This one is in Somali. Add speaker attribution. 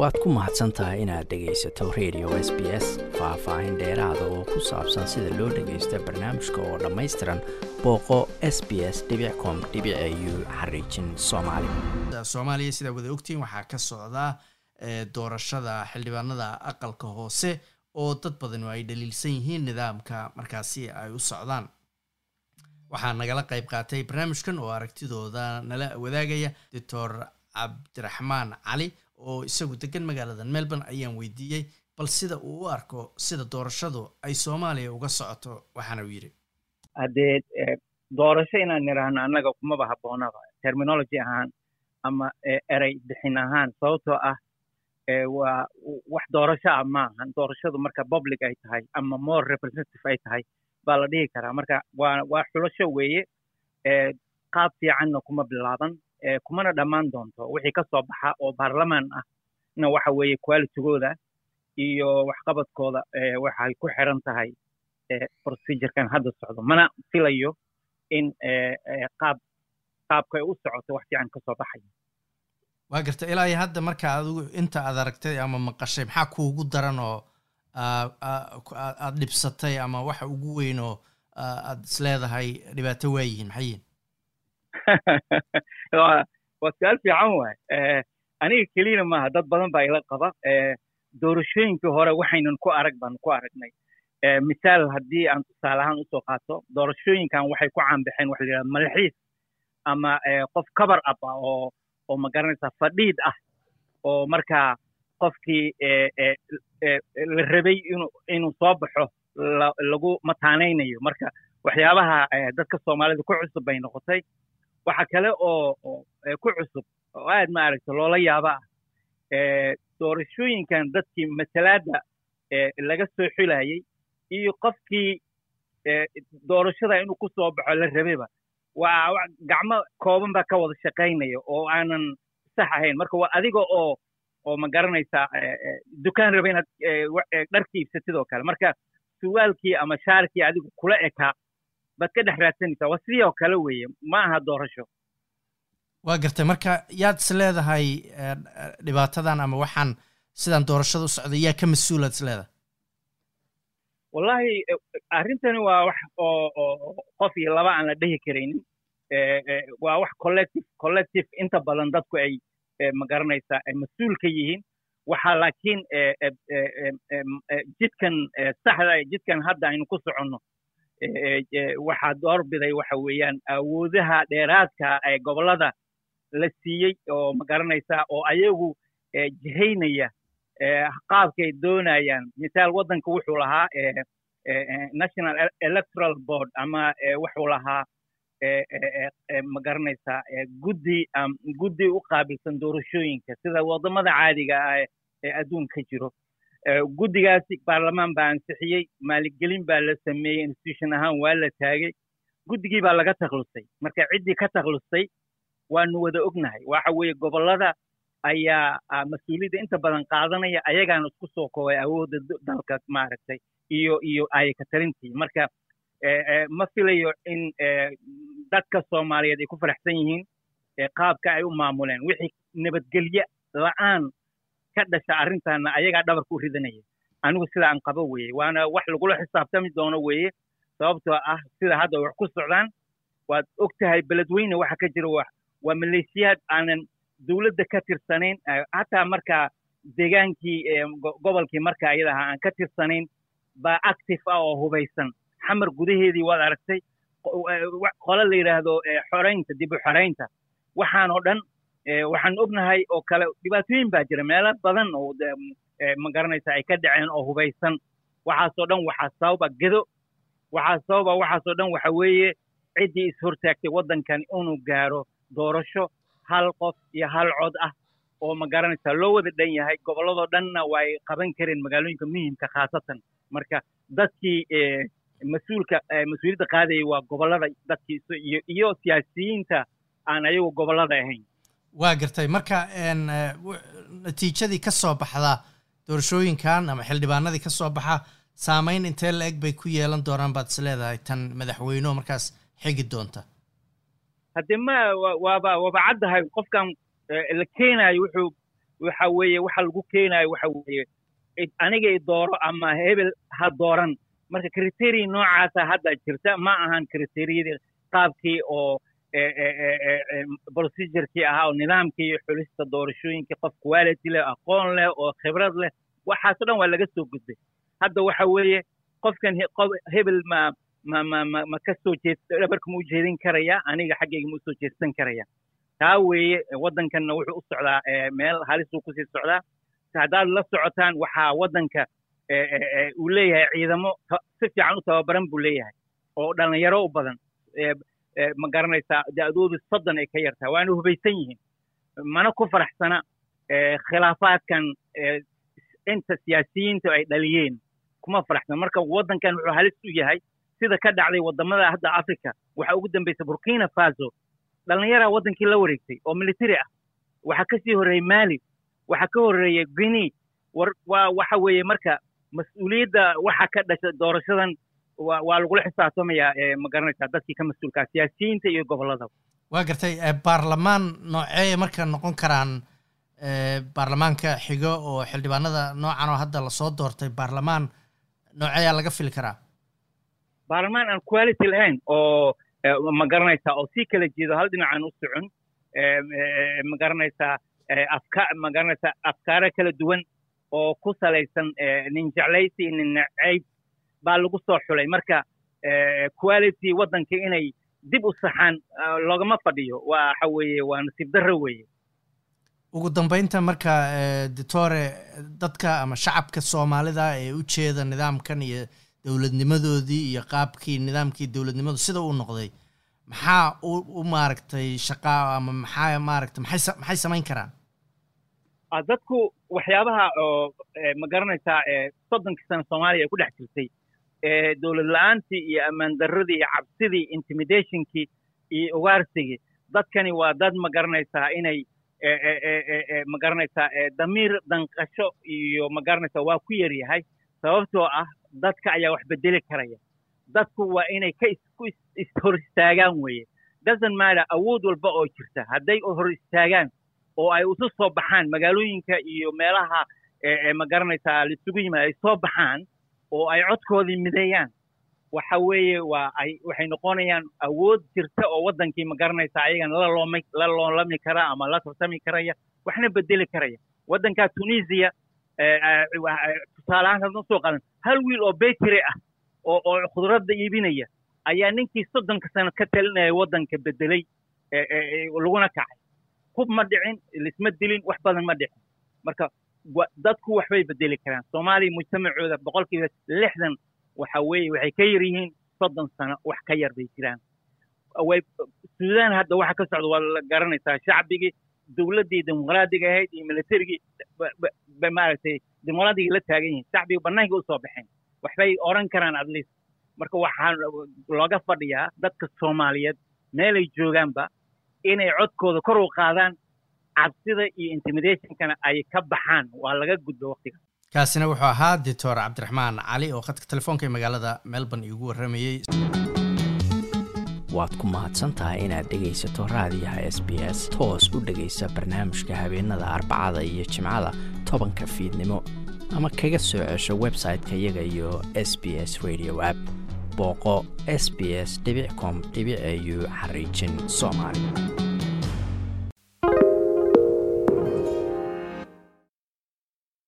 Speaker 1: waad ku mahadsan tahay inaad dhegaysato radio s b s faah-faahin dheeraada oo ku saabsan sida loo dhagaysto barnaamijka oo dhammaystiran booqo s b s com u xariijin soomaali.
Speaker 2: Soomaaliya sidaa wada ogtihiin waxaa ka socdaa doorashada xildhibaanada aqalka hoose oo dad badan ay dhaliilsan yihiin nidaamka markaasi ay u socdaan. Waxaa nagala qayb qaatay barnaamijkan oo aragtidooda nala wadaagaya doctor cabdiraxmaan cali oo isagu degan magaalada melbourne ayaan weydiiyey bal sida uu u arko sida doorashadu ay soomaaliya uga socoto waxaana uu yidhi.
Speaker 3: Haddee doorasho inaan nidhaahno annaga kumaba habboonaba terminology ahaan ama erey bixin ahaan sababtoo ah waa wax doorasho ah maahan doorashadu marka public ay tahay ama more representative ay tahay baa la dhihi karaa. Marka waa waa xulasho weeye. Qaab fiicanna kuma bilaaban kumana dhammaan doonto wixii ka soo baxa oo baarlamaan ah na waxa weeye qualitygooda iyo waxqabadkooda waxay ku xiran tahay procedurekan hadda socdo. Mana filayo in qaab qaabkay u socoto wax fiican ka soo baxaya
Speaker 2: waa garta ilaa iyo hadda marka adigu inta aad aragtay ama maqashay maxaa kuugu daran oo aad dhibsatay ama waxa ugu weyn oo aad isleedahay dhibaato waayihiin maxay yihiin
Speaker 3: waa su'aal fiican waay. Aniga keliyana maaha dad badan baa ila qaba. Doorashooyinkii hore waxaynan ku arag baan ku aragnay. Misaal haddii aan tusaale ahaan u soo qaato doorashooyinkan waxay ku caanbaxeen waxa la yidhahda malxiis ama qof cover up ah oo oo ma garanaysaa fadhiid ah oo markaa qofkii la rabay inuu inuu soo baxo lagu mataanaynayo. Marka waxyaabaha dadka soomaalida ku cusub bay noqotay waxa kale oo ku cusub oo aad ma aragta loola yaaba ah doorashooyinkan dadkii masalaadda laga soo xulayay iyo qofkii doorashada inuu ku soo baxo la rabayba waa gacmo kooban baa ka wada shaqaynaya oo aanan sax ahayn. Marka waa adiga oo oo ma garanaysaa dukaan raba inaad dharka iibsatid oo kale. Marka suwaalkii ama shaarkii adigu kula ekaa baad ka dhex raadsanaysaa waa sidii oo kale weeye. Ma aha doorasho.
Speaker 2: Waa gartay. Marka yaad is leedahay dhibaatadan ama waxaan sidaan doorashada u socday yaa ka mas'uulaad is leedahay?
Speaker 3: Wallahi arrintani waa wax oo oo qof iyo laba aan la dhehi karaynin. Waa wax collective collective. Inta badan dadku ay ma garanaysaa ay mas'uul ka yihiin. Waxaa laakiin jidkan saxda jidkan hadda aynu ku soconno waxaa doorbiday waxa weeyaan awoodaha dheeraadka ee gobollada la siiyey oo ma garanaysaa oo ayagu jihaynaya qaabkay doonayaan. Misaal waddanka wuxuu lahaa national electoral board ama wuxuu lahaa ma garanaysaa guddi guddi u qaabilsan doorashooyinka sida waddamada caadiga ah ee adduunka jiro guddigaasi baarlamaan baa ansixiyey maaligelin baa la sameeyey institution ahaan waa la taagay. Guddigii baa laga taklusay marka ciddii ka taklustay waanu wada ognahay. Waxa weeye gobollada ayaa mas'uuliyadda inta badan qaadanaya ayagaana isku soo koobay awoodda dalka maaragtay iyo iyo ayaka tarintii. Marka ma filayo in dadka soomaaliyeed ay ku faraxsan yihiin qaabka ay u maamuleen. Wixii nabadgelye la'aan ka dhasha arrintaana ayagaa dhabarka u ridanaya anigu sida aan qabo weeye waana wax lagula xisaabtami doono weeye sababtoo ah sida hadda wax ku socdaan waad og tahay beledweyne waxa ka jira waa maleeshiyaad aanan dowladda ka tirsanayn hataa markaa degaankii gobolkii marka ayadaha aan ka tirsanayn baa active ah oo hubaysan. Xamar gudaheedii waad aragtay qole la yidhaahdo xoraynta dib u xoraynta waxaan oo dhan waxaan ognahay oo kale dhibaatooyin baa jira. Meelo badan oo ma garanaysa ay ka dhaceen oo hubaysan. Waxaasoo dhan waxaa sababa gedo. Waxaa sababa waxaasoo dhan waxa weeye ciddii ishortaagtay waddankan inuu gaaro doorasho hal qof iyo hal cod ah oo ma garanaysaa loo wada dhan yahay. Gobolladoo dhanna waa ay qaban kareen magaalooyinka muhimka khaasatan. Marka dadkii mas'uulka mas'uuliyadda qaadayay waa gobollada dadkii iyo iyo siyaasiyiinta aan ayagu gobollada ahayn
Speaker 2: waa gartay. Marka natiijadii ka soo baxda doorashooyinkan ama xildhibaanadii ka soo baxa saameyn intee la eg bay ku yeelan doonaan baad is leedahay tan madaxweyneho markaas xigi doonta.
Speaker 3: Haddee ma waaba waaba caddahay qofkan la keenaayo wuxuu waxa weeye waxa lagu keenayo waxa weeye aniga i dooro ama hebel ha dooran. Marka criteria noocaasa hadda jirta ma ahan criteriyadii qaabkii oo procedurkii ahaa oo nidaamkii xulista doorashooyinkii qof quality leh aqoon leh oo khibrad leh waxaasoo dhan waa laga soo gudbay. Hadda waxa weeye qofkan hebel ma ma ma ma ma ka soo jeed dhabarka ma u jeedin karaya aniga xaggayga ma u soo jeedsan karaya. Taa weeye waddankanna wuxuu u socdaa meel halisuu ku sii socdaa. Haddaad la socotaan waxaa waddanka uu leeyahay ciidamo si fiican u tababaran buu leeyahay oo dhalinyaro u badan ma garanaysaa da-doodu soddon ay ka yartahay waana hubaysan yihiin. Mana ku faraxsana khilaafaadkan inta siyaasiyiinta ay dhaliyeen. Kuma faraxsana marka waddankan wuxuu halis u yahay sida ka dhacday waddamada hadda africa waxaa ugu dambaysa burkina faso. Dhallinyaraa waddankii la wareegtay oo military ah. Waxaa ka sii horreeyey mali. Waxaa ka horreeyey guinea. War waa waxa weeye marka mas'uuliyadda waxa ka dhasha doorashadan waa lagula xisaabtamayaa ma garanaysaa dadkii ka mas'uulkaa siyaasiyiinta iyo gobollada
Speaker 2: waa gartay baarlamaan noocee marka noqon karaan baarlamaanka xigo oo xildhibaanada noocan oo hadda la soo doortay baarlamaan nooceeyaa laga fili karaa?
Speaker 3: Baarlamaan aan quality lahayn oo ma garanaysaa oo si kala jeedo hal dhinacaan u socon ma garanaysaa afka ma garanaysaa afkaaro kala duwan oo ku salaysan nin jeclaysi nin nacayb baa lagu soo xulay. Marka quality waddanka inay dib u saxaan loogama fadhiyo. Waxa weeye waa nasiib darro weeye.
Speaker 2: Ugu dambeynta marka doctore dadka ama shacabka soomaalida ee u jeeda nidaamkan iyo dowladnimadoodii iyo qaabkii nidaamkii dowladnimadu sida uu noqday maxaa u maaragtay shaqaa ama maxaa maaragtay maxay maxay samayn karaan?
Speaker 3: Dadku waxyaabaha oo ma garanaysaa soddonkii sano soomaaliya ay ku dhex jirtay dowlad la'aantii iyo ammaan darradii iyo cabsidii intimidationkii iyo ugaarsigii. Dadkani waa dad ma garanaysaa inay ma garanaysaa damiir danqasho iyo ma garanaysaa waa ku yar yahay. Sababtoo ah dadka ayaa wax bedeli karaya. Dadku waa inay ka isku hor istaagaan weeye. Doesn't matter awood walba oo jirta. Hadday hor istaagaan oo ay isu soo baxaan magaalooyinka iyo meelaha ma garanaysaa laisugu yimaad ay soo baxaan oo ay codkoodii mideeyaan waxa weeye waa ay waxay noqonayaan awood jirta oo waddankii ma garanaysaa ayagana la loomay la loolami kara ama la tartami karaya waxna bedeli karaya. Waddankaa tunisia tusaale ahaan hadan soo qaadan hal wiil oo betry ah oo oo khudradda iibinaya ayaa ninkii soddonka sano ka talinaya waddanka bedelay laguna kacay. Hub ma dhicin lisma dilin wax badan ma dhicin. Marka dadku waxbay bedeli karaan. Soomaaliya mujtamacooda boqolkiiba lixdan waxa weeye waxay ka yar yihiin soddon sano wax ka yar bay jiraan. Way suudaan hadda waxa ka socda waa la garanaysaa shacbigii dowladdii dimuqraadiga ahayd iyo militarigii maaragtay dimuqraadigii la taagan yihiin. Shacbigii bannaankii u soo baxeen. Waxbay oran karaan at least. Marka waxaa looga fadhiyaa dadka soomaaliyeed meelay joogaanba inay codkooda kor u qaadaan cabsida iyo intimidationkana ay ka baxaan waa laga gudbo waqtiga.
Speaker 2: Kaasina wuxuu ahaa doctor cabdiraxmaan cali oo khadka telefoonka ee magaalada melbourne iigu warramayey
Speaker 1: waad ku mahadsantahay inaad dhegaysato raadiyaha s b s toos u dhegaysa barnaamijka habeenada arbacada iyo jimcada tobanka fiidnimo ama kaga soo cesho website-ka iyaga iyo s b s radio app. Booqo s b s com au xariijin soomaali